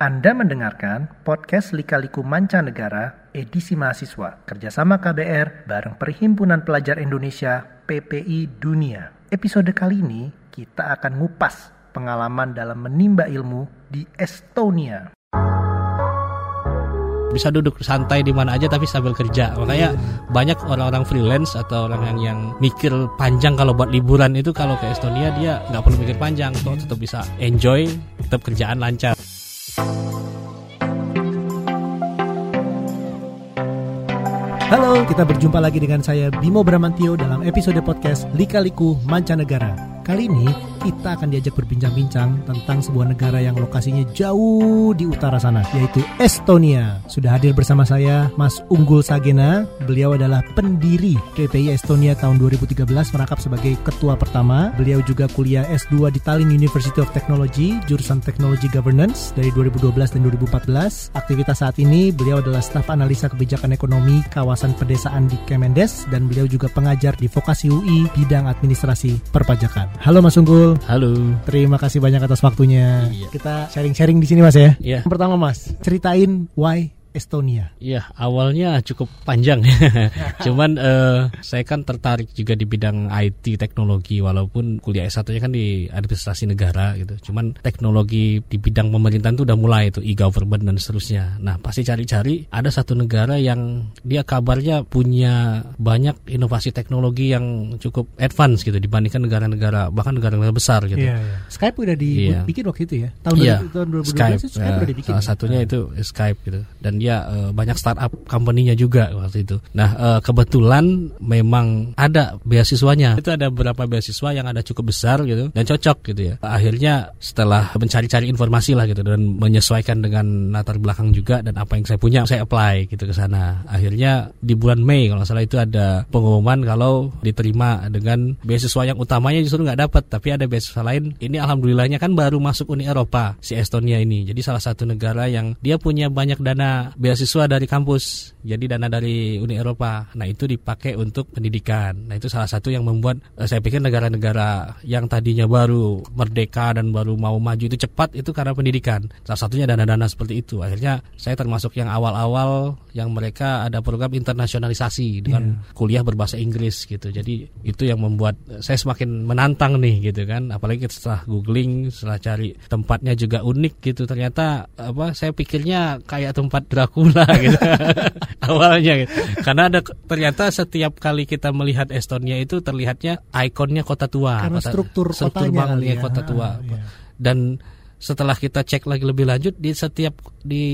Anda mendengarkan podcast Lika-Liku Mancanegara edisi mahasiswa kerjasama KBR bareng Perhimpunan Pelajar Indonesia PPI Dunia. Episode kali ini kita akan ngupas pengalaman dalam menimba ilmu di Estonia. bisa duduk santai di mana aja tapi sambil kerja makanya banyak orang-orang freelance atau orang yang yang mikir panjang kalau buat liburan itu kalau ke Estonia dia nggak perlu mikir panjang tetap bisa enjoy tetap kerjaan lancar Halo, kita berjumpa lagi dengan saya Bimo Bramantio dalam episode podcast Lika-Liku Mancanegara. Kali ini kita akan diajak berbincang-bincang tentang sebuah negara yang lokasinya jauh di utara sana, yaitu Estonia. Sudah hadir bersama saya Mas Unggul Sagena. Beliau adalah pendiri PPI Estonia tahun 2013 merangkap sebagai ketua pertama. Beliau juga kuliah S2 di Tallinn University of Technology, jurusan Technology Governance dari 2012 dan 2014. Aktivitas saat ini beliau adalah staf analisa kebijakan ekonomi kawasan pedesaan di Kemendes dan beliau juga pengajar di Vokasi UI bidang administrasi perpajakan. Halo Mas Unggul. Halo Terima kasih banyak atas waktunya. Iya. Kita sharing-sharing di sini Mas ya. Iya. Yang pertama Mas, ceritain why Estonia. Iya, awalnya cukup panjang. Cuman eh, saya kan tertarik juga di bidang IT teknologi walaupun kuliah S1-nya kan di administrasi negara gitu. Cuman teknologi di bidang pemerintahan itu udah mulai itu e-government dan seterusnya. Nah, pasti cari-cari ada satu negara yang dia kabarnya punya banyak inovasi teknologi yang cukup advance gitu dibandingkan negara-negara bahkan negara-negara besar gitu. Iya, iya. Skype udah Iya. dibikin waktu itu ya. Tahun, Iya, 2000 tahun 2012 Skype, Skype eh, udah dibikin. salah satunya itu Skype gitu dan dia eh, banyak startup company-nya juga waktu itu. Nah eh, kebetulan memang ada beasiswanya itu ada beberapa beasiswa yang ada cukup besar gitu dan cocok gitu ya. Akhirnya setelah mencari-cari informasi lah gitu dan menyesuaikan dengan latar belakang juga dan apa yang saya punya saya apply gitu ke sana. Akhirnya di bulan Mei kalau salah itu ada pengumuman kalau diterima dengan beasiswa yang utamanya justru nggak dapat tapi ada beasiswa lain. Ini alhamdulillahnya kan baru masuk Uni Eropa si Estonia ini. Jadi salah satu negara yang dia punya banyak dana beasiswa dari kampus. Jadi dana dari Uni Eropa. Nah, itu dipakai untuk pendidikan. Nah, itu salah satu yang membuat eh, saya pikir negara-negara yang tadinya baru merdeka dan baru mau maju itu cepat itu karena pendidikan. Salah satunya dana-dana seperti itu. Akhirnya saya termasuk yang awal-awal yang mereka ada program internasionalisasi dengan kuliah berbahasa Inggris gitu. Jadi itu yang membuat saya semakin menantang nih gitu kan. Apalagi setelah googling, setelah cari tempatnya juga unik gitu. Ternyata apa saya pikirnya kayak tempat Dracula gitu. Awalnya gitu. Karena ada ternyata setiap kali kita melihat Estonia itu terlihatnya ikonnya kota tua. Karena kota, struktur kotanya kali bangunnya ya. kota tua. Ah, iya. Dan setelah kita cek lagi lebih lanjut di setiap di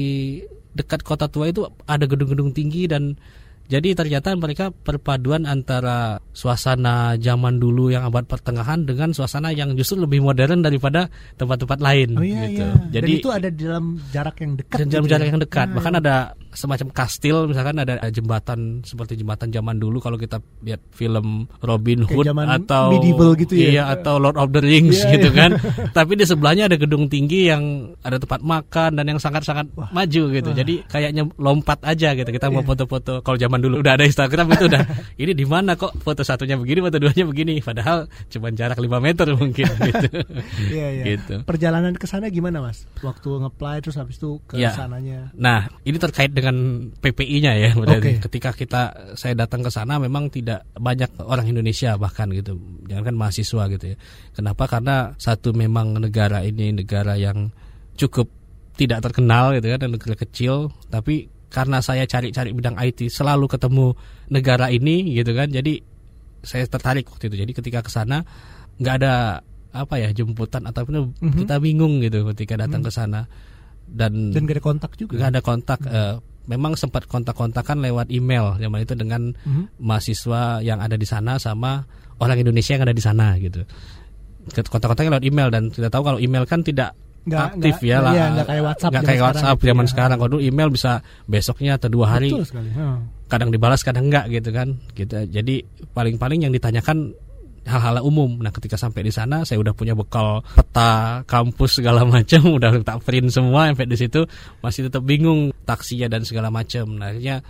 dekat kota tua itu ada gedung-gedung tinggi dan jadi ternyata mereka perpaduan antara suasana zaman dulu yang abad pertengahan dengan suasana yang justru lebih modern daripada tempat-tempat lain Oh iya gitu. iya. Jadi Dan itu ada di dalam jarak yang dekat. dan gitu jarak ya? yang dekat. Ah, Bahkan ada semacam kastil, misalkan ada jembatan seperti jembatan zaman dulu kalau kita lihat film Robin Hood zaman atau medieval gitu ya? Iya, atau Lord of the Rings Iya, gitu iya. kan. Tapi di sebelahnya ada gedung tinggi yang ada tempat makan dan yang sangat-sangat maju gitu. Jadi kayaknya lompat aja gitu. Kita mau Iya. foto-foto kalau zaman dulu udah ada Instagram itu udah ini di mana kok foto satunya begini, foto duanya begini. Padahal cuma jarak 5 meter mungkin gitu. Iya iya. Gitu. Perjalanan ke sana gimana Mas? Waktu nge-apply terus habis itu ke Iya. sananya. Nah, ini terkait dengan PPI-nya ya. Oke. Ketika kita saya datang ke sana memang tidak banyak orang Indonesia bahkan gitu. Jangankan mahasiswa gitu ya. Kenapa? Karena satu memang negara ini negara yang cukup tidak terkenal gitu kan, dan negara kecil, tapi karena saya cari-cari bidang IT selalu ketemu negara ini gitu kan. Jadi saya tertarik waktu itu. Jadi ketika ke sana nggak ada apa ya jemputan ataupun Mhm. kita bingung gitu ketika datang ke sana dan Dan gak ada kontak juga. nggak ada kontak eh, memang sempat kontak-kontakan lewat email zaman itu dengan Mhm. mahasiswa yang ada di sana sama orang Indonesia yang ada di sana gitu kontak-kontaknya lewat email dan kita tahu kalau email kan tidak Nggak- aktif ya lah iya, nggak kayak WhatsApp nggak kayak sekarang WhatsApp gitu zaman ya. sekarang kalau dulu email bisa besoknya atau dua hari Betul sekali. Kadang dibalas kadang enggak gitu kan gitu jadi paling-paling yang ditanyakan hal-hal umum. Nah, ketika sampai di sana saya udah punya bekal peta kampus segala macam, udah tak print semua sampai di situ masih tetap bingung taksinya dan segala macam. Nah, akhirnya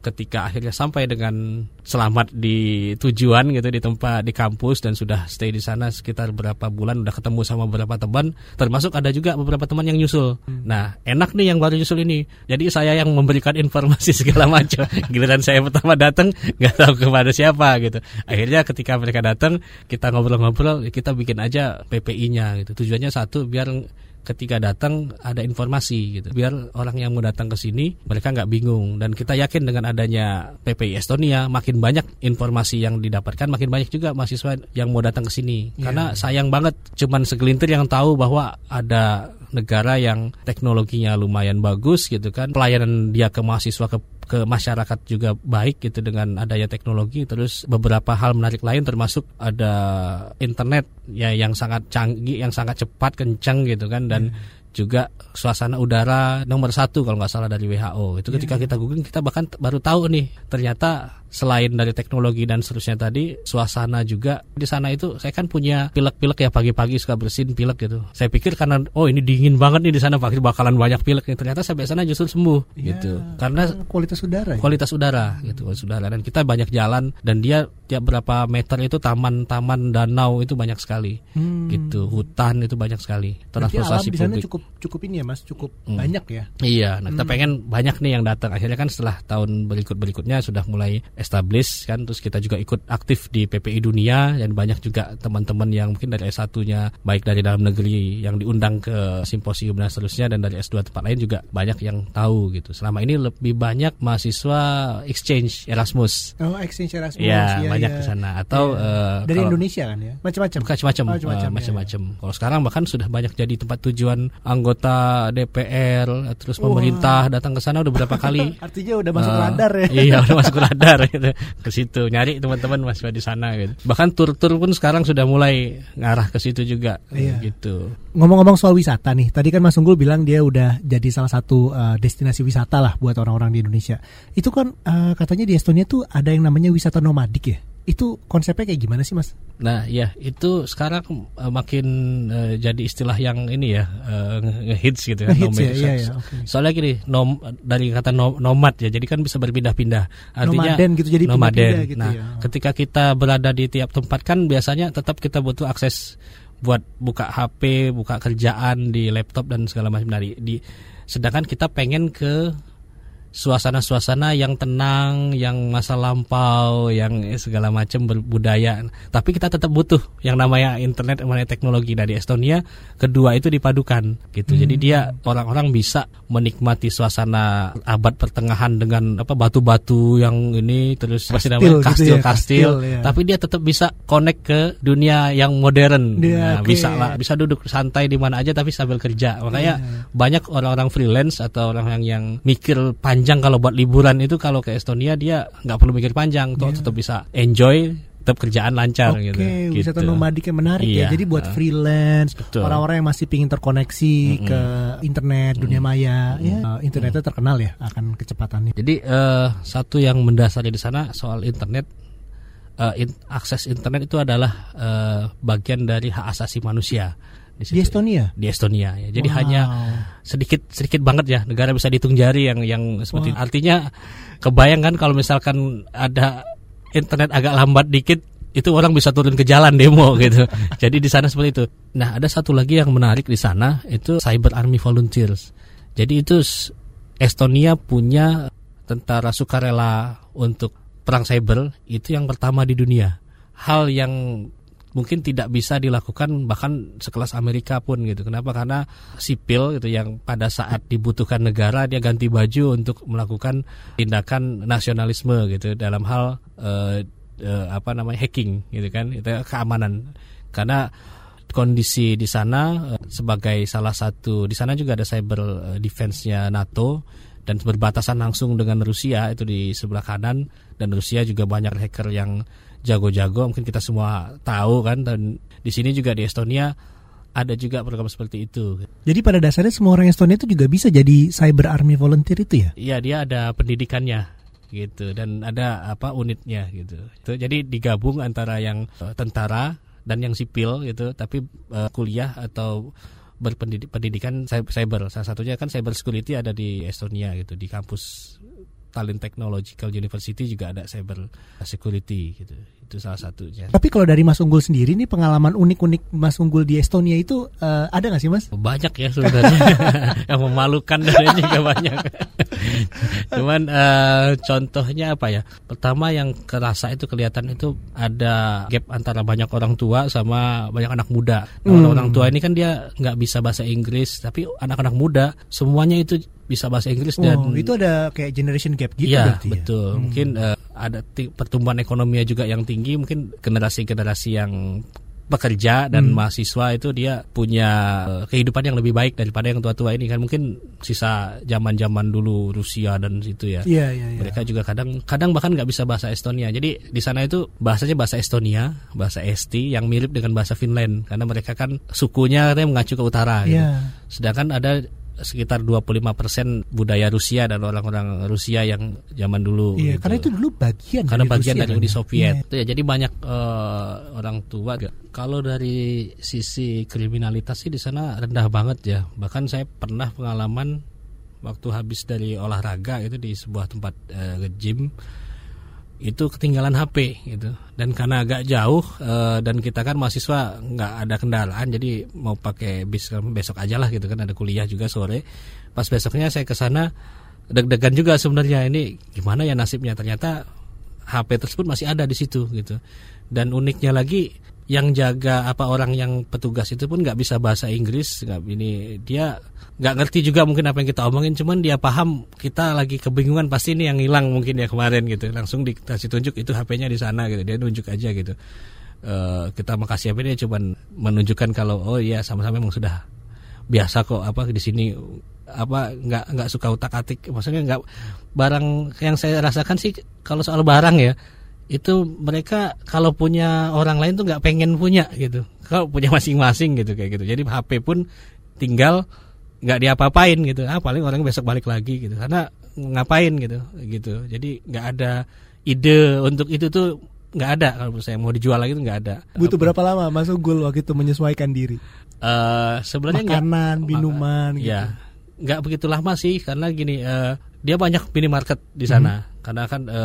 ketika akhirnya sampai dengan selamat di tujuan gitu di tempat di kampus dan sudah stay di sana sekitar berapa bulan udah ketemu sama beberapa teman termasuk ada juga beberapa teman yang nyusul. Hmm. nah enak nih yang baru nyusul ini. Jadi saya yang memberikan informasi segala macam. Giliran saya pertama datang nggak tahu kepada siapa gitu. Akhirnya ketika mereka datang kita ngobrol-ngobrol kita bikin aja PPI-nya gitu. Tujuannya satu biar ketika datang ada informasi gitu. Biar orang yang mau datang ke sini mereka nggak bingung. Dan kita yakin dengan adanya PPI Estonia makin banyak informasi yang didapatkan makin banyak juga mahasiswa yang mau datang ke sini. Yeah. karena sayang banget cuman segelintir yang tahu bahwa ada negara yang teknologinya lumayan bagus gitu kan. Pelayanan dia ke mahasiswa ke ke masyarakat juga baik gitu dengan adanya teknologi. Terus beberapa hal menarik lain termasuk ada internet ya yang sangat canggih yang sangat cepat kencang gitu kan. Dan hmm juga suasana udara nomor satu kalau nggak salah dari WHO itu ketika yeah. kita googling kita bahkan baru tahu nih ternyata selain dari teknologi dan seterusnya tadi suasana juga di sana itu saya kan punya pilek-pilek ya pagi-pagi suka bersin pilek gitu. Saya pikir karena oh ini dingin banget nih di sana pasti bakalan banyak pilek nih. Ternyata sampai sana justru sembuh ya, gitu. karena kualitas udara ya? kualitas udara gitu kualitas udara. Dan kita banyak jalan dan dia tiap berapa meter itu taman-taman danau itu banyak sekali hmm. gitu. Hutan itu banyak sekali. Transportasi publik. cukup cukup ini ya mas? Cukup hmm. banyak ya? Iya nah kita hmm. pengen banyak nih yang datang. Akhirnya kan setelah tahun berikut berikutnya sudah mulai establish kan terus kita juga ikut aktif di PPI dunia dan banyak juga teman-teman yang mungkin dari S1-nya baik dari dalam negeri yang diundang ke simposium dan seterusnya dan dari S2 tempat lain juga banyak yang tahu gitu. Selama ini lebih banyak mahasiswa exchange Erasmus. Oh, exchange Erasmus. Ya, ya banyak ya. ke sana atau ya. uh, dari kalau, Indonesia kan ya. Macam-macam. Macam-macam. Oh, macam-macam. Uh, macam-macam. Ya. Kalau sekarang bahkan sudah banyak jadi tempat tujuan anggota DPR terus pemerintah datang ke sana udah berapa kali. Artinya udah masuk uh, radar ya. Iya, udah masuk radar gitu. Ke situ. Nyari teman-teman masih di sana gitu. Bahkan tur-tur pun sekarang sudah mulai ngarah ke situ juga iya. gitu. Ngomong-ngomong soal wisata nih tadi kan Mas Unggul bilang dia udah jadi salah satu uh, destinasi wisata lah buat orang-orang di Indonesia. Itu kan uh, katanya di Estonia tuh ada yang namanya wisata nomadik ya itu konsepnya kayak gimana sih mas? Nah ya itu sekarang uh, makin uh, jadi istilah yang ini ya uh, ngehits gitu ya. Ngehits ya, iya, iya, okay. Soalnya gini nom, dari kata nom, nomad ya, jadi kan bisa berpindah-pindah. Artinya nomaden gitu jadi nomaden. Gitu nah ya. ketika kita berada di tiap tempat kan biasanya tetap kita butuh akses buat buka HP, buka kerjaan di laptop dan segala macam dari di sedangkan kita pengen ke suasana-suasana yang tenang, yang masa lampau, yang segala macam berbudaya. Tapi kita tetap butuh yang namanya internet, namanya teknologi dari Estonia. Kedua itu dipadukan, gitu. Hmm. Jadi dia orang-orang bisa menikmati suasana abad pertengahan dengan apa batu-batu yang ini terus kastil, namanya kastil, gitu ya, kastil. Ya. Tapi dia tetap bisa connect ke dunia yang modern. Dia, nah, okay. Bisa lah, bisa duduk santai di mana aja tapi sambil kerja. Makanya yeah. banyak orang-orang freelance atau orang yang yang mikir panjang panjang kalau buat liburan itu kalau ke Estonia dia nggak perlu mikir panjang yeah. tetap bisa enjoy tetap kerjaan lancar okay, gitu. Oke, wisata gitu. nomadik yang menarik ya. iya. ya. Jadi buat uh, freelance, orang-orang yang masih ingin terkoneksi mm -hmm. ke internet, mm -hmm. dunia maya, mm -hmm. ya internetnya terkenal ya akan kecepatannya. Jadi uh, satu yang mendasari di sana soal internet uh, in, akses internet itu adalah uh, bagian dari hak asasi manusia di, situ, di Estonia. Di Estonia ya. Jadi wow. hanya sedikit sedikit banget ya negara bisa dihitung jari yang yang seperti wow. artinya kebayangkan kalau misalkan ada internet agak lambat dikit itu orang bisa turun ke jalan demo gitu. Jadi di sana seperti itu. Nah, ada satu lagi yang menarik di sana itu Cyber Army Volunteers. Jadi itu Estonia punya tentara sukarela untuk perang cyber itu yang pertama di dunia. Hal yang mungkin tidak bisa dilakukan bahkan sekelas Amerika pun gitu. Kenapa? Karena sipil gitu yang pada saat dibutuhkan negara dia ganti baju untuk melakukan tindakan nasionalisme gitu dalam hal uh, uh, apa namanya hacking gitu kan itu keamanan karena kondisi di sana uh, sebagai salah satu di sana juga ada cyber defense-nya NATO dan berbatasan langsung dengan Rusia itu di sebelah kanan dan Rusia juga banyak hacker yang jago-jago mungkin kita semua tahu kan dan di sini juga di Estonia ada juga program seperti itu. Jadi pada dasarnya semua orang Estonia itu juga bisa jadi cyber army volunteer itu ya? Iya dia ada pendidikannya gitu dan ada apa unitnya gitu. Itu jadi digabung antara yang uh, tentara dan yang sipil gitu tapi uh, kuliah atau berpendidikan cyber salah satunya kan cyber security ada di Estonia gitu di kampus Tallinn Technological University juga ada cyber security gitu. Itu salah satunya. Tapi kalau dari Mas Unggul sendiri nih pengalaman unik-unik Mas Unggul di Estonia itu uh, ada nggak sih Mas? Banyak ya sebenarnya. yang memalukan dan juga banyak. Cuman uh, contohnya apa ya? Pertama yang kerasa itu kelihatan itu ada gap antara banyak orang tua sama banyak anak muda. Nah, hmm. Orang tua ini kan dia nggak bisa bahasa Inggris, tapi anak-anak muda semuanya itu bisa bahasa Inggris oh, dan itu ada kayak generation gap gitu ya, berarti betul. Ya? Mungkin uh, ada pertumbuhan ekonominya juga yang tinggi, mungkin generasi-generasi yang pekerja dan hmm. mahasiswa itu dia punya uh, kehidupan yang lebih baik daripada yang tua-tua ini kan mungkin sisa zaman-zaman dulu Rusia dan situ ya. Iya, iya, iya. Mereka juga kadang kadang bahkan nggak bisa bahasa Estonia. Jadi di sana itu bahasanya bahasa Estonia, bahasa Esti yang mirip dengan bahasa Finland karena mereka kan sukunya katanya mengacu ke utara gitu. Yeah. Sedangkan ada sekitar 25% budaya Rusia dan orang-orang Rusia yang zaman dulu. Iya, gitu. karena itu dulu bagian karena dari bagian Rusia dari Uni kan ya? Soviet. Iya. Ya, jadi banyak uh, orang tua. Kalau dari sisi kriminalitas sih di sana rendah banget ya. Bahkan saya pernah pengalaman waktu habis dari olahraga itu di sebuah tempat uh, gym itu ketinggalan HP gitu. Dan karena agak jauh e, dan kita kan mahasiswa nggak ada kendaraan jadi mau pakai bis besok aja lah gitu kan. Ada kuliah juga sore. Pas besoknya saya ke sana deg-degan juga sebenarnya. Ini gimana ya nasibnya? Ternyata HP tersebut masih ada di situ gitu. Dan uniknya lagi yang jaga apa orang yang petugas itu pun nggak bisa bahasa Inggris nggak ini dia nggak ngerti juga mungkin apa yang kita omongin cuman dia paham kita lagi kebingungan pasti ini yang hilang mungkin ya kemarin gitu. Langsung dikasih tunjuk itu HP-nya di sana gitu. Dia nunjuk aja gitu. Uh, kita makasih apa dia cuman menunjukkan kalau oh iya sama-sama memang sudah biasa kok apa di sini apa nggak nggak suka utak atik maksudnya nggak barang yang saya rasakan sih kalau soal barang ya itu mereka kalau punya orang lain tuh nggak pengen punya gitu. Kalau punya masing-masing gitu kayak gitu. Jadi HP pun tinggal nggak diapa-apain gitu. Ah paling orang besok balik lagi gitu. Karena ngapain gitu gitu. Jadi nggak ada ide untuk itu tuh nggak ada. Kalau saya mau dijual lagi tuh nggak ada. Butuh Apa? berapa lama masuk gul waktu itu menyesuaikan diri? Uh, sebenarnya makanan gak, minuman gitu. ya nggak begitu lama sih karena gini uh, dia banyak minimarket di sana. Hmm karena kan e,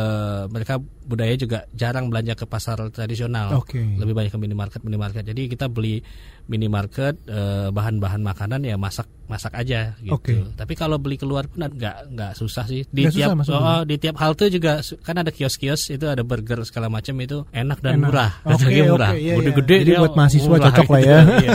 mereka budaya juga jarang belanja ke pasar tradisional okay. lebih banyak ke minimarket minimarket jadi kita beli minimarket e, bahan-bahan makanan ya masak masak aja gitu okay. tapi kalau beli keluar pun nggak nggak susah sih di gak tiap susah, oh, di tiap halte juga kan ada kios-kios itu ada burger segala macam itu enak dan enak. murah okay, murah okay, iya, gede-gede jadi buat mahasiswa murah, cocok lah ya iya.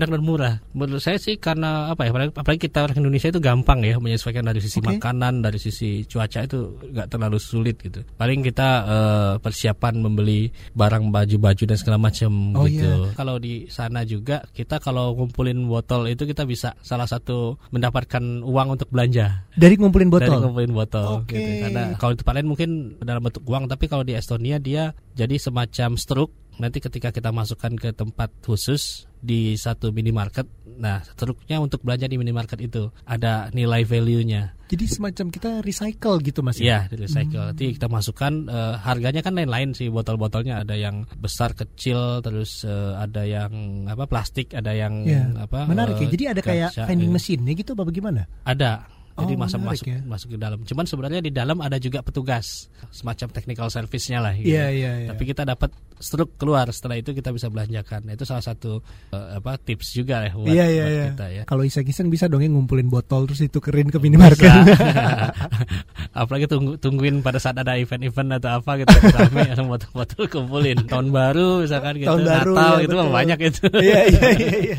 enak dan murah menurut saya sih karena apa ya apalagi, apalagi kita orang Indonesia itu gampang ya menyesuaikan dari sisi okay. makanan dari sisi cuaca itu nggak terlalu sulit gitu. Paling kita uh, persiapan membeli barang baju-baju dan segala macam oh, gitu. Iya. Kalau di sana juga kita kalau ngumpulin botol itu kita bisa salah satu mendapatkan uang untuk belanja. Dari ngumpulin botol. Dari ngumpulin botol okay. gitu. Karena kalau di tempat lain mungkin dalam bentuk uang, tapi kalau di Estonia dia jadi semacam struk nanti ketika kita masukkan ke tempat khusus di satu minimarket, nah struknya untuk belanja di minimarket itu ada nilai value-nya. Jadi semacam kita recycle gitu mas ya? Iya, recycle. Hmm. Nanti kita masukkan uh, harganya kan lain-lain sih botol-botolnya ada yang besar kecil terus uh, ada yang apa plastik, ada yang ya. apa? Menarik ya. Jadi ada kayak vending mesinnya gitu apa bagaimana? Ada jadi oh, masa masuk ya? masuk ke dalam. Cuman sebenarnya di dalam ada juga petugas semacam technical service-nya lah. Gitu. Iya iya. iya. Tapi kita dapat struk keluar setelah itu kita bisa belanjakan. Nah, itu salah satu uh, apa tips juga ya buat, iya, iya, buat iya. kita ya. Kalau iseng-iseng bisa dong ya ngumpulin botol terus itu keren ke minimarket. Apalagi tunggu tungguin pada saat ada event-event atau apa gitu rame botol-botol kumpulin. Tahun baru misalkan gitu, Tahun baru, Natal ya, gitu mah banyak itu. Iya iya iya. iya.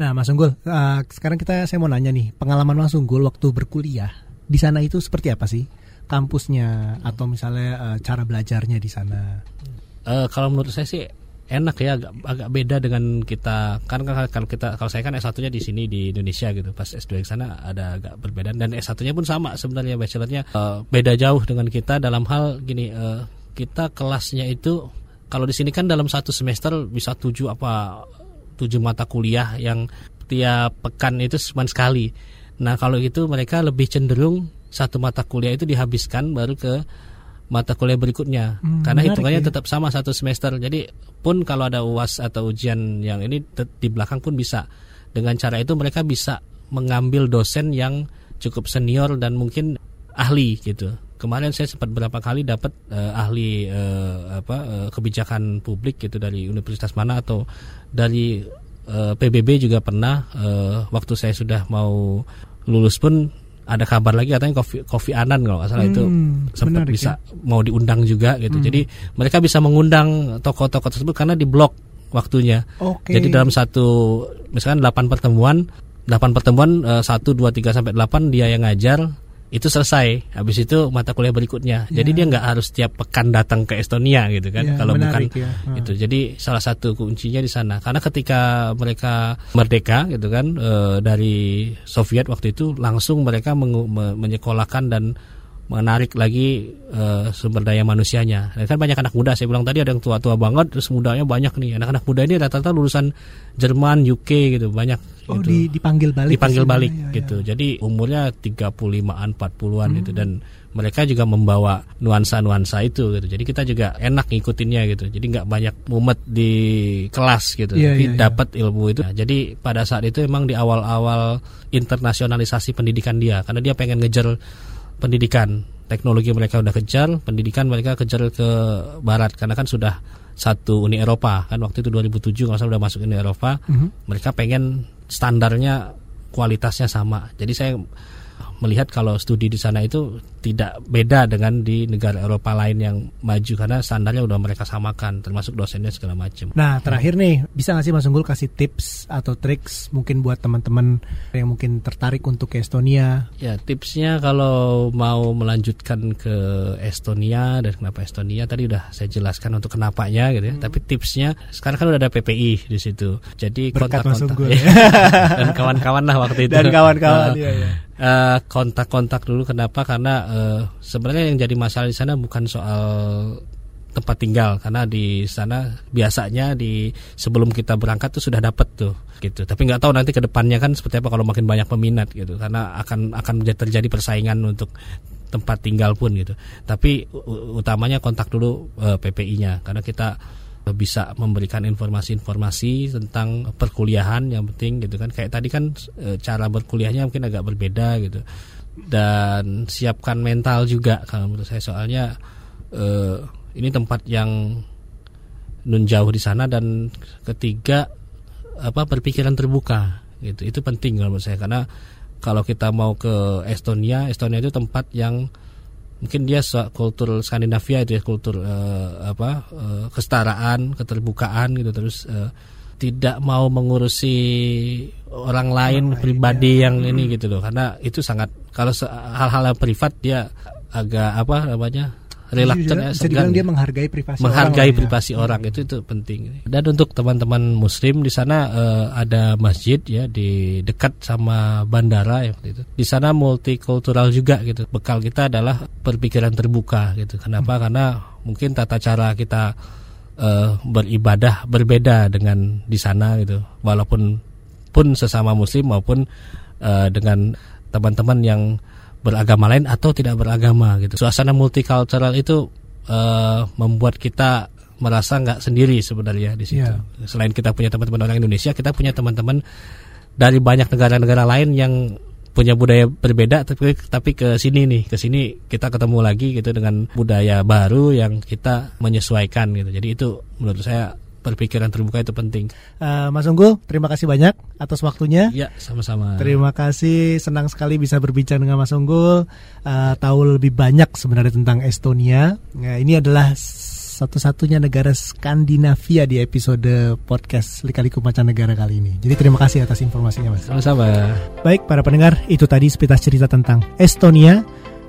nah, Mas Unggul, uh, sekarang kita saya mau nanya nih, pengalaman Mas Unggul waktu berkuliah. Di sana itu seperti apa sih? Kampusnya atau misalnya uh, cara belajarnya di sana? Uh, kalau menurut saya sih enak ya agak, agak beda dengan kita. Kan kalau kita kalau saya kan S1-nya di sini di Indonesia gitu. Pas S2 di sana ada agak berbeda. Dan S1-nya pun sama sebenarnya bachelornya. Uh, beda jauh dengan kita. Dalam hal gini uh, kita kelasnya itu kalau di sini kan dalam satu semester bisa tujuh apa tujuh mata kuliah yang tiap pekan itu cuma sekali Nah kalau itu mereka lebih cenderung satu mata kuliah itu dihabiskan baru ke mata kuliah berikutnya hmm, karena hitungannya ya? tetap sama satu semester jadi pun kalau ada uas atau ujian yang ini di belakang pun bisa dengan cara itu mereka bisa mengambil dosen yang cukup senior dan mungkin ahli gitu. Kemarin saya sempat berapa kali dapat uh, ahli uh, apa uh, kebijakan publik gitu dari universitas mana atau dari uh, PBB juga pernah uh, waktu saya sudah mau lulus pun ada kabar lagi katanya Kofi, Kofi Anan kalau nggak salah hmm, itu sempat bisa ya? mau diundang juga gitu. Hmm. Jadi mereka bisa mengundang tokoh-tokoh tersebut karena di blok waktunya. Okay. Jadi dalam satu misalkan 8 pertemuan, 8 pertemuan uh, 1 2 3 sampai 8 dia yang ngajar itu selesai. Habis itu mata kuliah berikutnya. Ya. Jadi dia nggak harus tiap pekan datang ke Estonia gitu kan. Ya, kalau bukan ya. hmm. itu. Jadi salah satu kuncinya di sana. Karena ketika mereka merdeka gitu kan e, dari Soviet waktu itu langsung mereka menyekolahkan dan menarik lagi uh, sumber daya manusianya. Dan kan banyak anak muda. Saya bilang tadi ada yang tua-tua banget, terus mudanya banyak nih. Anak-anak muda ini rata-rata lulusan Jerman, UK gitu, banyak. Oh, gitu. di, dipanggil balik. Dipanggil balik ya, gitu. Ya. Jadi umurnya 35-an, 40-an hmm. gitu dan mereka juga membawa nuansa-nuansa itu gitu. Jadi kita juga enak ngikutinnya gitu. Jadi nggak banyak mumet di kelas gitu. Yeah, tapi yeah, iya. dapat yeah. ilmu itu. Nah, jadi pada saat itu emang di awal-awal internasionalisasi pendidikan dia karena dia pengen ngejar pendidikan teknologi mereka udah kejar pendidikan mereka kejar ke barat karena kan sudah satu Uni Eropa. Kan waktu itu 2007 kalau sudah masuk Uni Eropa. Mm -hmm. mereka pengen standarnya kualitasnya sama. Jadi saya melihat kalau studi di sana itu tidak beda dengan di negara Eropa lain yang maju karena standarnya udah mereka samakan termasuk dosennya segala macam. Nah terakhir nih bisa nggak sih Mas Unggul kasih tips atau triks mungkin buat teman-teman yang mungkin tertarik untuk ke Estonia? Ya tipsnya kalau mau melanjutkan ke Estonia dan kenapa Estonia tadi udah saya jelaskan untuk kenapanya gitu ya. Hmm. Tapi tipsnya sekarang kan udah ada PPI di situ. Jadi kontak-kontak ya. dan kawan-kawan lah waktu itu. Dan kawan-kawan uh, ya, ya uh, kontak-kontak dulu. Kenapa? Karena uh, sebenarnya yang jadi masalah di sana bukan soal tempat tinggal. Karena di sana biasanya di sebelum kita berangkat tuh sudah dapat tuh gitu. Tapi nggak tahu nanti ke depannya kan seperti apa kalau makin banyak peminat gitu. Karena akan akan terjadi persaingan untuk tempat tinggal pun gitu. Tapi utamanya kontak dulu uh, eh, PPI-nya karena kita bisa memberikan informasi-informasi tentang perkuliahan yang penting gitu kan. Kayak tadi kan e, cara berkuliahnya mungkin agak berbeda gitu. Dan siapkan mental juga kalau menurut saya. Soalnya e, ini tempat yang nun jauh di sana dan ketiga apa berpikiran terbuka gitu. Itu penting kalau menurut saya. Karena kalau kita mau ke Estonia Estonia itu tempat yang mungkin dia kultur Skandinavia itu ya kultur uh, apa uh, kesetaraan keterbukaan gitu terus uh, tidak mau mengurusi orang lain orang pribadi ya. yang hmm. ini gitu loh karena itu sangat kalau hal-hal yang privat dia agak apa namanya reluctant ya, segan. dia menghargai privasi menghargai orang privasi ya. orang itu itu penting. Dan untuk teman-teman muslim di sana uh, ada masjid ya di dekat sama bandara ya itu. Di sana multikultural juga gitu. Bekal kita adalah berpikiran terbuka gitu. Kenapa? Hmm. karena mungkin tata cara kita uh, beribadah berbeda dengan di sana gitu. Walaupun pun sesama muslim maupun uh, dengan teman-teman yang beragama lain atau tidak beragama gitu. Suasana multicultural itu uh, membuat kita merasa nggak sendiri sebenarnya di situ. Yeah. Selain kita punya teman-teman orang Indonesia, kita punya teman-teman dari banyak negara-negara lain yang punya budaya berbeda tapi tapi ke sini nih ke sini kita ketemu lagi gitu dengan budaya baru yang kita menyesuaikan gitu jadi itu menurut saya berpikiran terbuka itu penting. Uh, Mas Unggul, terima kasih banyak atas waktunya. Ya, sama-sama. Terima kasih, senang sekali bisa berbincang dengan Mas Unggul. Uh, tahu lebih banyak sebenarnya tentang Estonia. Nah, ini adalah satu-satunya negara Skandinavia di episode podcast Lika-Liku Negara kali ini. Jadi terima kasih atas informasinya, Mas. Sama-sama. Baik, para pendengar, itu tadi sepintas cerita tentang Estonia.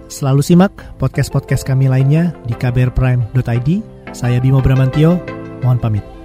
Selalu simak podcast-podcast kami lainnya di kbrprime.id. Saya Bimo Bramantio, mohon pamit.